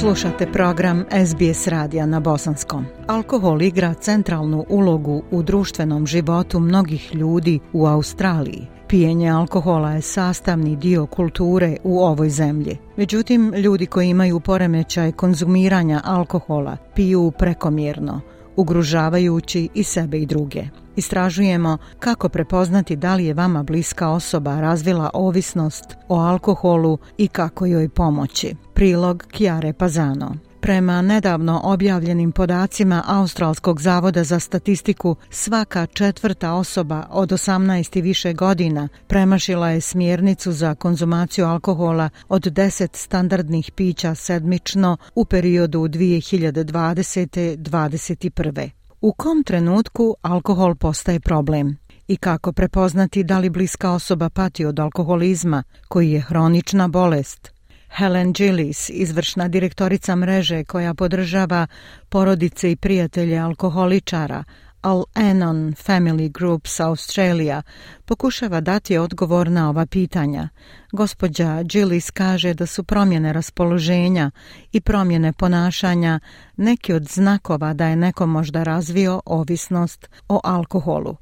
Slušate program SBS radija na Bosanskom. Alkohol igra centralnu ulogu u društvenom životu mnogih ljudi u Australiji. Pijenje alkohola je sastavni dio kulture u ovoj zemlji. Međutim, ljudi koji imaju poremećaj konzumiranja alkohola piju prekomjerno, ugrožavajući i sebe i druge. Istražujemo kako prepoznati da li je vama bliska osoba razvila ovisnost o alkoholu i kako joj pomoći. Prilog kiare Pazano. Prema nedavno objavljenim podacima Australskog zavoda za statistiku, svaka četvrta osoba od 18 i više godina premašila je smjernicu za konzumaciju alkohola od 10 standardnih pića sedmično u periodu 2020-2021. U kom trenutku alkohol postaje problem? I kako prepoznati da li bliska osoba pati od alkoholizma, koji je hronična bolest? Helen Gillis, izvršna direktorica mreže koja podržava porodice i prijatelje alkoholičara, Al Anon Family Groups Australia pokušava dati odgovor na ova pitanja. Gospođa Gillis kaže da su promjene raspoloženja i promjene ponašanja neki od znakova da je neko možda razvio ovisnost o alkoholu.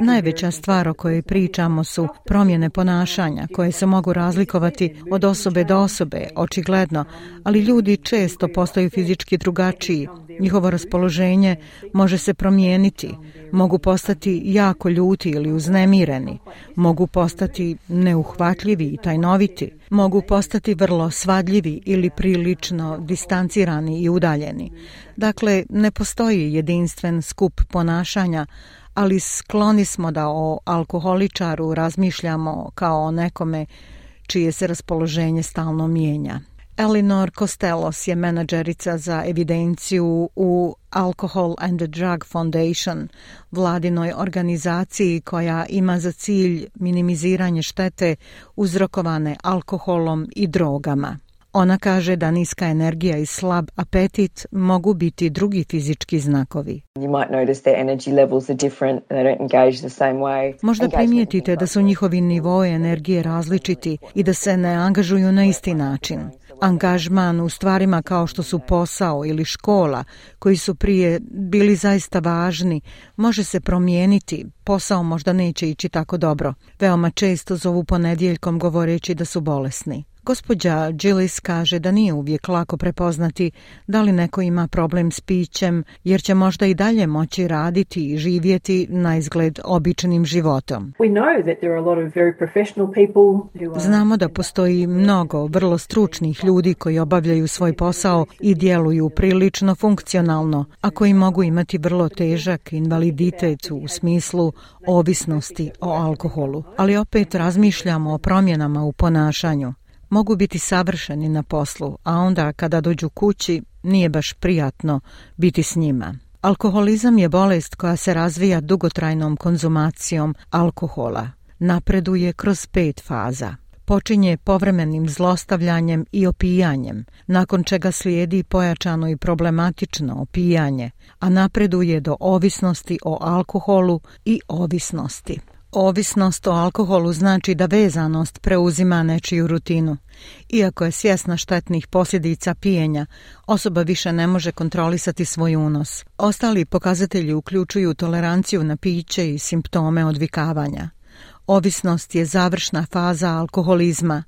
Najveća stvar o kojoj pričamo su promjene ponašanja koje se mogu razlikovati od osobe do osobe, očigledno, um, ali ljudi često postaju fizički drugačiji. Njihovo raspoloženje može se promijeniti, mogu postati jako ljuti ili uznemireni, mogu postati neuhvatljivi i tajnoviti mogu postati vrlo svadljivi ili prilično distancirani i udaljeni. Dakle, ne postoji jedinstven skup ponašanja, ali skloni smo da o alkoholičaru razmišljamo kao o nekome čije se raspoloženje stalno mijenja. Elinor Costellos je menadžerica za evidenciju u Alcohol and the Drug Foundation, vladinoj organizaciji koja ima za cilj minimiziranje štete uzrokovane alkoholom i drogama. Ona kaže da niska energija i slab apetit mogu biti drugi fizički znakovi. Možda primijetite da su njihovi nivoje energije različiti i da se ne angažuju na isti način angažman u stvarima kao što su posao ili škola, koji su prije bili zaista važni, može se promijeniti, posao možda neće ići tako dobro. Veoma često zovu ponedjeljkom govoreći da su bolesni. Gospođa Gillis kaže da nije uvijek lako prepoznati da li neko ima problem s pićem, jer će možda i dalje moći raditi i živjeti na izgled običnim životom. Znamo da postoji mnogo vrlo stručnih ljudi koji obavljaju svoj posao i djeluju prilično funkcionalno, a koji mogu imati vrlo težak invaliditet u smislu ovisnosti o alkoholu. Ali opet razmišljamo o promjenama u ponašanju mogu biti savršeni na poslu, a onda kada dođu kući nije baš prijatno biti s njima. Alkoholizam je bolest koja se razvija dugotrajnom konzumacijom alkohola. Napreduje kroz pet faza. Počinje povremenim zlostavljanjem i opijanjem, nakon čega slijedi pojačano i problematično opijanje, a napreduje do ovisnosti o alkoholu i ovisnosti. Ovisnost o alkoholu znači da vezanost preuzima nečiju rutinu. Iako je svjesna štetnih posljedica pijenja, osoba više ne može kontrolisati svoj unos. Ostali pokazatelji uključuju toleranciju na piće i simptome odvikavanja. Ovisnost je završna faza alkoholizma.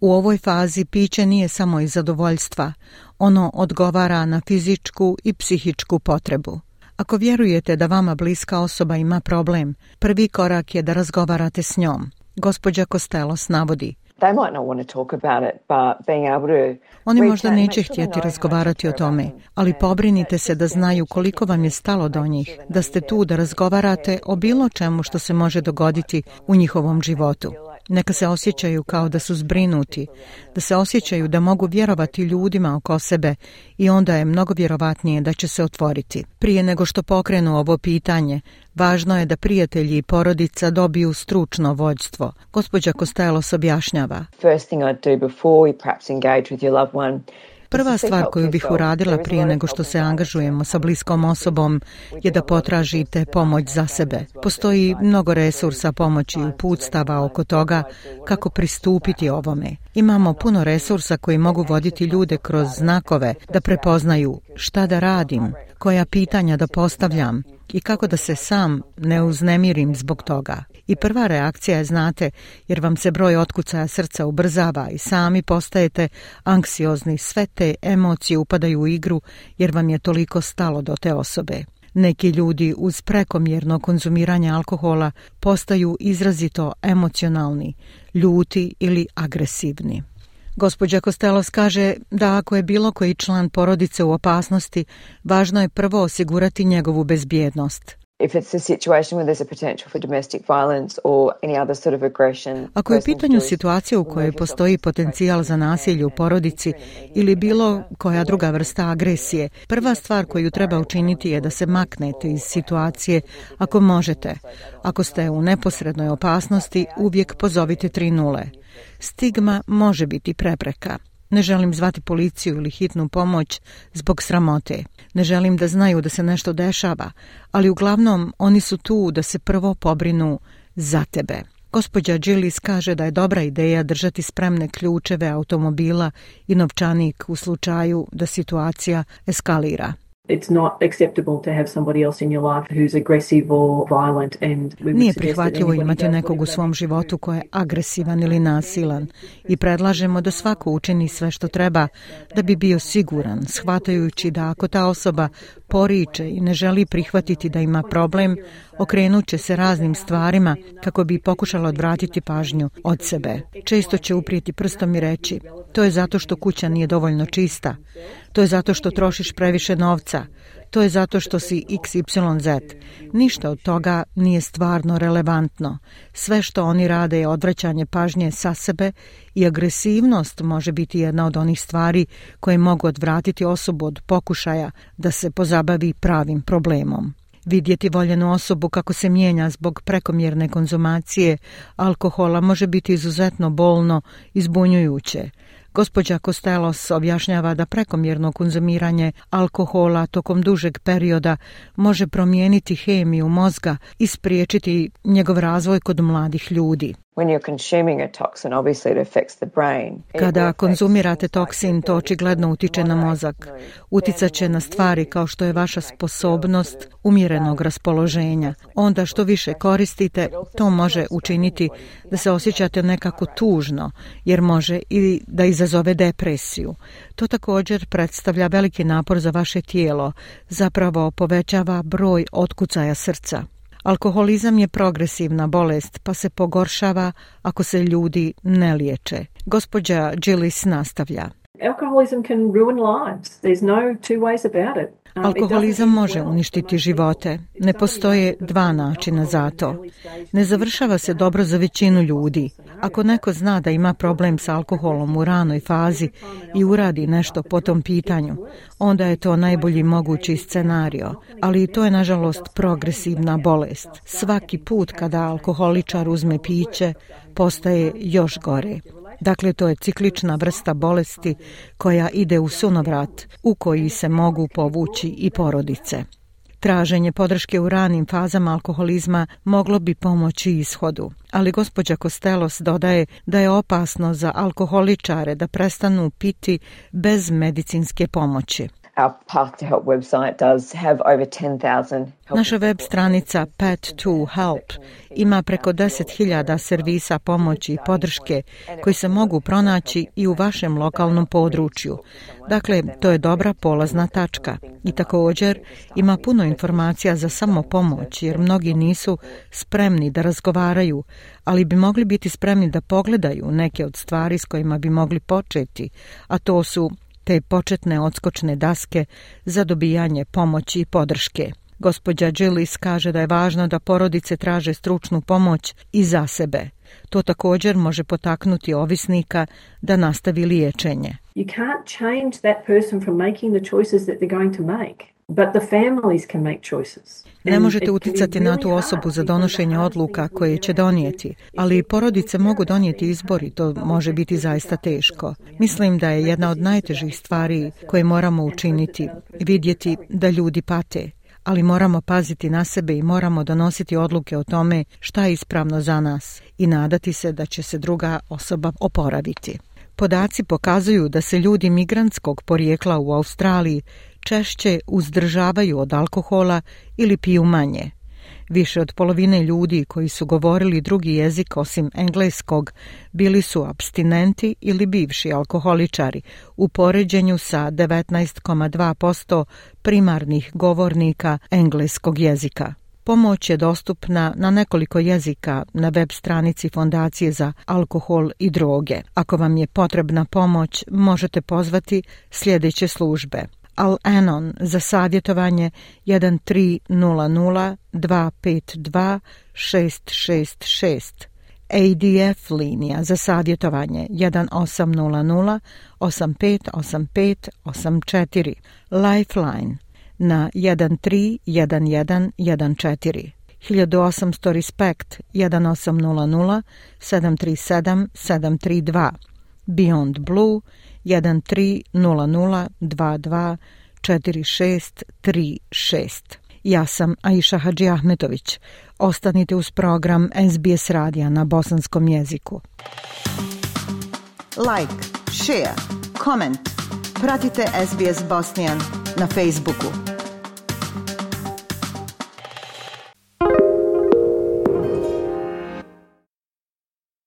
U ovoj fazi piće nije samo iz zadovoljstva, ono odgovara na fizičku i psihičku potrebu. Ako vjerujete da vama bliska osoba ima problem, prvi korak je da razgovarate s njom. Gospođa Kostelos navodi, oni možda neće htjeti razgovarati o tome, ali pobrinite se da znaju koliko vam je stalo do njih, da ste tu da razgovarate o bilo čemu što se može dogoditi u njihovom životu. Neka se osjećaju kao da su zbrinuti, da se osjećaju da mogu vjerovati ljudima oko sebe i onda je mnogo vjerovatnije da će se otvoriti. Prije nego što pokrenu ovo pitanje, važno je da prijatelji i porodica dobiju stručno vođstvo. Gospođa Kostelos objašnjava. Prva stvar koju bih uradila prije nego što se angažujemo sa bliskom osobom je da potražite pomoć za sebe. Postoji mnogo resursa pomoći i uputstava oko toga kako pristupiti ovome. Imamo puno resursa koji mogu voditi ljude kroz znakove da prepoznaju šta da radim, koja pitanja da postavljam i kako da se sam ne uznemirim zbog toga. I prva reakcija je, znate, jer vam se broj otkucaja srca ubrzava i sami postajete anksiozni, sve te emocije upadaju u igru jer vam je toliko stalo do te osobe. Neki ljudi uz prekomjerno konzumiranje alkohola postaju izrazito emocionalni, ljuti ili agresivni. Gospođa Kostelos kaže da ako je bilo koji član porodice u opasnosti, važno je prvo osigurati njegovu bezbjednost. Ako je u pitanju situacija u kojoj postoji potencijal za nasilje u porodici ili bilo koja druga vrsta agresije, prva stvar koju treba učiniti je da se maknete iz situacije ako možete. Ako ste u neposrednoj opasnosti, uvijek pozovite tri nule. Stigma može biti prepreka. Ne želim zvati policiju ili hitnu pomoć zbog sramote. Ne želim da znaju da se nešto dešava, ali uglavnom oni su tu da se prvo pobrinu za tebe. Gospođa Džilis kaže da je dobra ideja držati spremne ključeve automobila i novčanik u slučaju da situacija eskalira. Nije prihvatljivo imati nekog u svom životu koji je agresivan ili nasilan i predlažemo da svako učini sve što treba da bi bio siguran, shvatajući da ako ta osoba poriče i ne želi prihvatiti da ima problem, okrenut će se raznim stvarima kako bi pokušala odvratiti pažnju od sebe. Često će uprijeti prstom i reći, to je zato što kuća nije dovoljno čista, to je zato što trošiš previše novca, to je zato što si XYZ. Ništa od toga nije stvarno relevantno. Sve što oni rade je odvraćanje pažnje sa sebe i agresivnost može biti jedna od onih stvari koje mogu odvratiti osobu od pokušaja da se pozabavi pravim problemom. Vidjeti voljenu osobu kako se mijenja zbog prekomjerne konzumacije alkohola može biti izuzetno bolno i zbunjujuće. Gospođa Kostelos objašnjava da prekomjerno konzumiranje alkohola tokom dužeg perioda može promijeniti hemiju mozga i spriječiti njegov razvoj kod mladih ljudi. Kada konzumirate toksin, to očigledno utiče na mozak. Uticat će na stvari kao što je vaša sposobnost umjerenog raspoloženja. Onda što više koristite, to može učiniti da se osjećate nekako tužno, jer može i da izazove depresiju. To također predstavlja veliki napor za vaše tijelo, zapravo povećava broj otkucaja srca. Alkoholizam je progresivna bolest pa se pogoršava ako se ljudi ne liječe. Gospođa Gillis nastavlja. can ruin lives. There's no two ways about it. Um, Alkoholizam može uništiti živote. Ne postoje dva načina za to. Ne završava se dobro za većinu ljudi. Ako neko zna da ima problem s alkoholom u ranoj fazi i uradi nešto po tom pitanju, onda je to najbolji mogući scenario, ali to je nažalost progresivna bolest. Svaki put kada alkoholičar uzme piće, postaje još gore. Dakle, to je ciklična vrsta bolesti koja ide u sunovrat u koji se mogu povući i porodice. Traženje podrške u ranim fazama alkoholizma moglo bi pomoći ishodu, ali gospođa Kostelos dodaje da je opasno za alkoholičare da prestanu piti bez medicinske pomoći. Naša web stranica Path to Help ima preko 10.000 servisa pomoći i podrške koji se mogu pronaći i u vašem lokalnom području. Dakle, to je dobra polazna tačka. I također ima puno informacija za samo pomoć, jer mnogi nisu spremni da razgovaraju, ali bi mogli biti spremni da pogledaju neke od stvari s kojima bi mogli početi, a to su te početne odskočne daske za dobijanje pomoći i podrške. Gospođa Gillis kaže da je važno da porodice traže stručnu pomoć i za sebe. To također može potaknuti ovisnika da nastavi liječenje. Ne možete utjecati na tu osobu za donošenje odluka koje će donijeti, ali porodice mogu donijeti izbor i to može biti zaista teško. Mislim da je jedna od najtežih stvari koje moramo učiniti, vidjeti da ljudi pate, ali moramo paziti na sebe i moramo donositi odluke o tome šta je ispravno za nas i nadati se da će se druga osoba oporaviti. Podaci pokazuju da se ljudi migrantskog porijekla u Australiji češće uzdržavaju od alkohola ili piju manje. Više od polovine ljudi koji su govorili drugi jezik osim engleskog bili su abstinenti ili bivši alkoholičari u poređenju sa 19,2% primarnih govornika engleskog jezika. Pomoć je dostupna na nekoliko jezika na web stranici Fondacije za alkohol i droge. Ako vam je potrebna pomoć, možete pozvati sljedeće službe Al-Anon za savjetovanje 1300 252 666. ADF linija za savjetovanje 1800 8585 84. Lifeline na 131114. 1800 Respect 1800 737 732. Beyond Blue 1300224636. Ja sam Aisha Hadži Ahmetović. Ostanite uz program SBS radija na bosanskom jeziku. Like, share, comment. Pratite SBS Bosnian na Facebooku.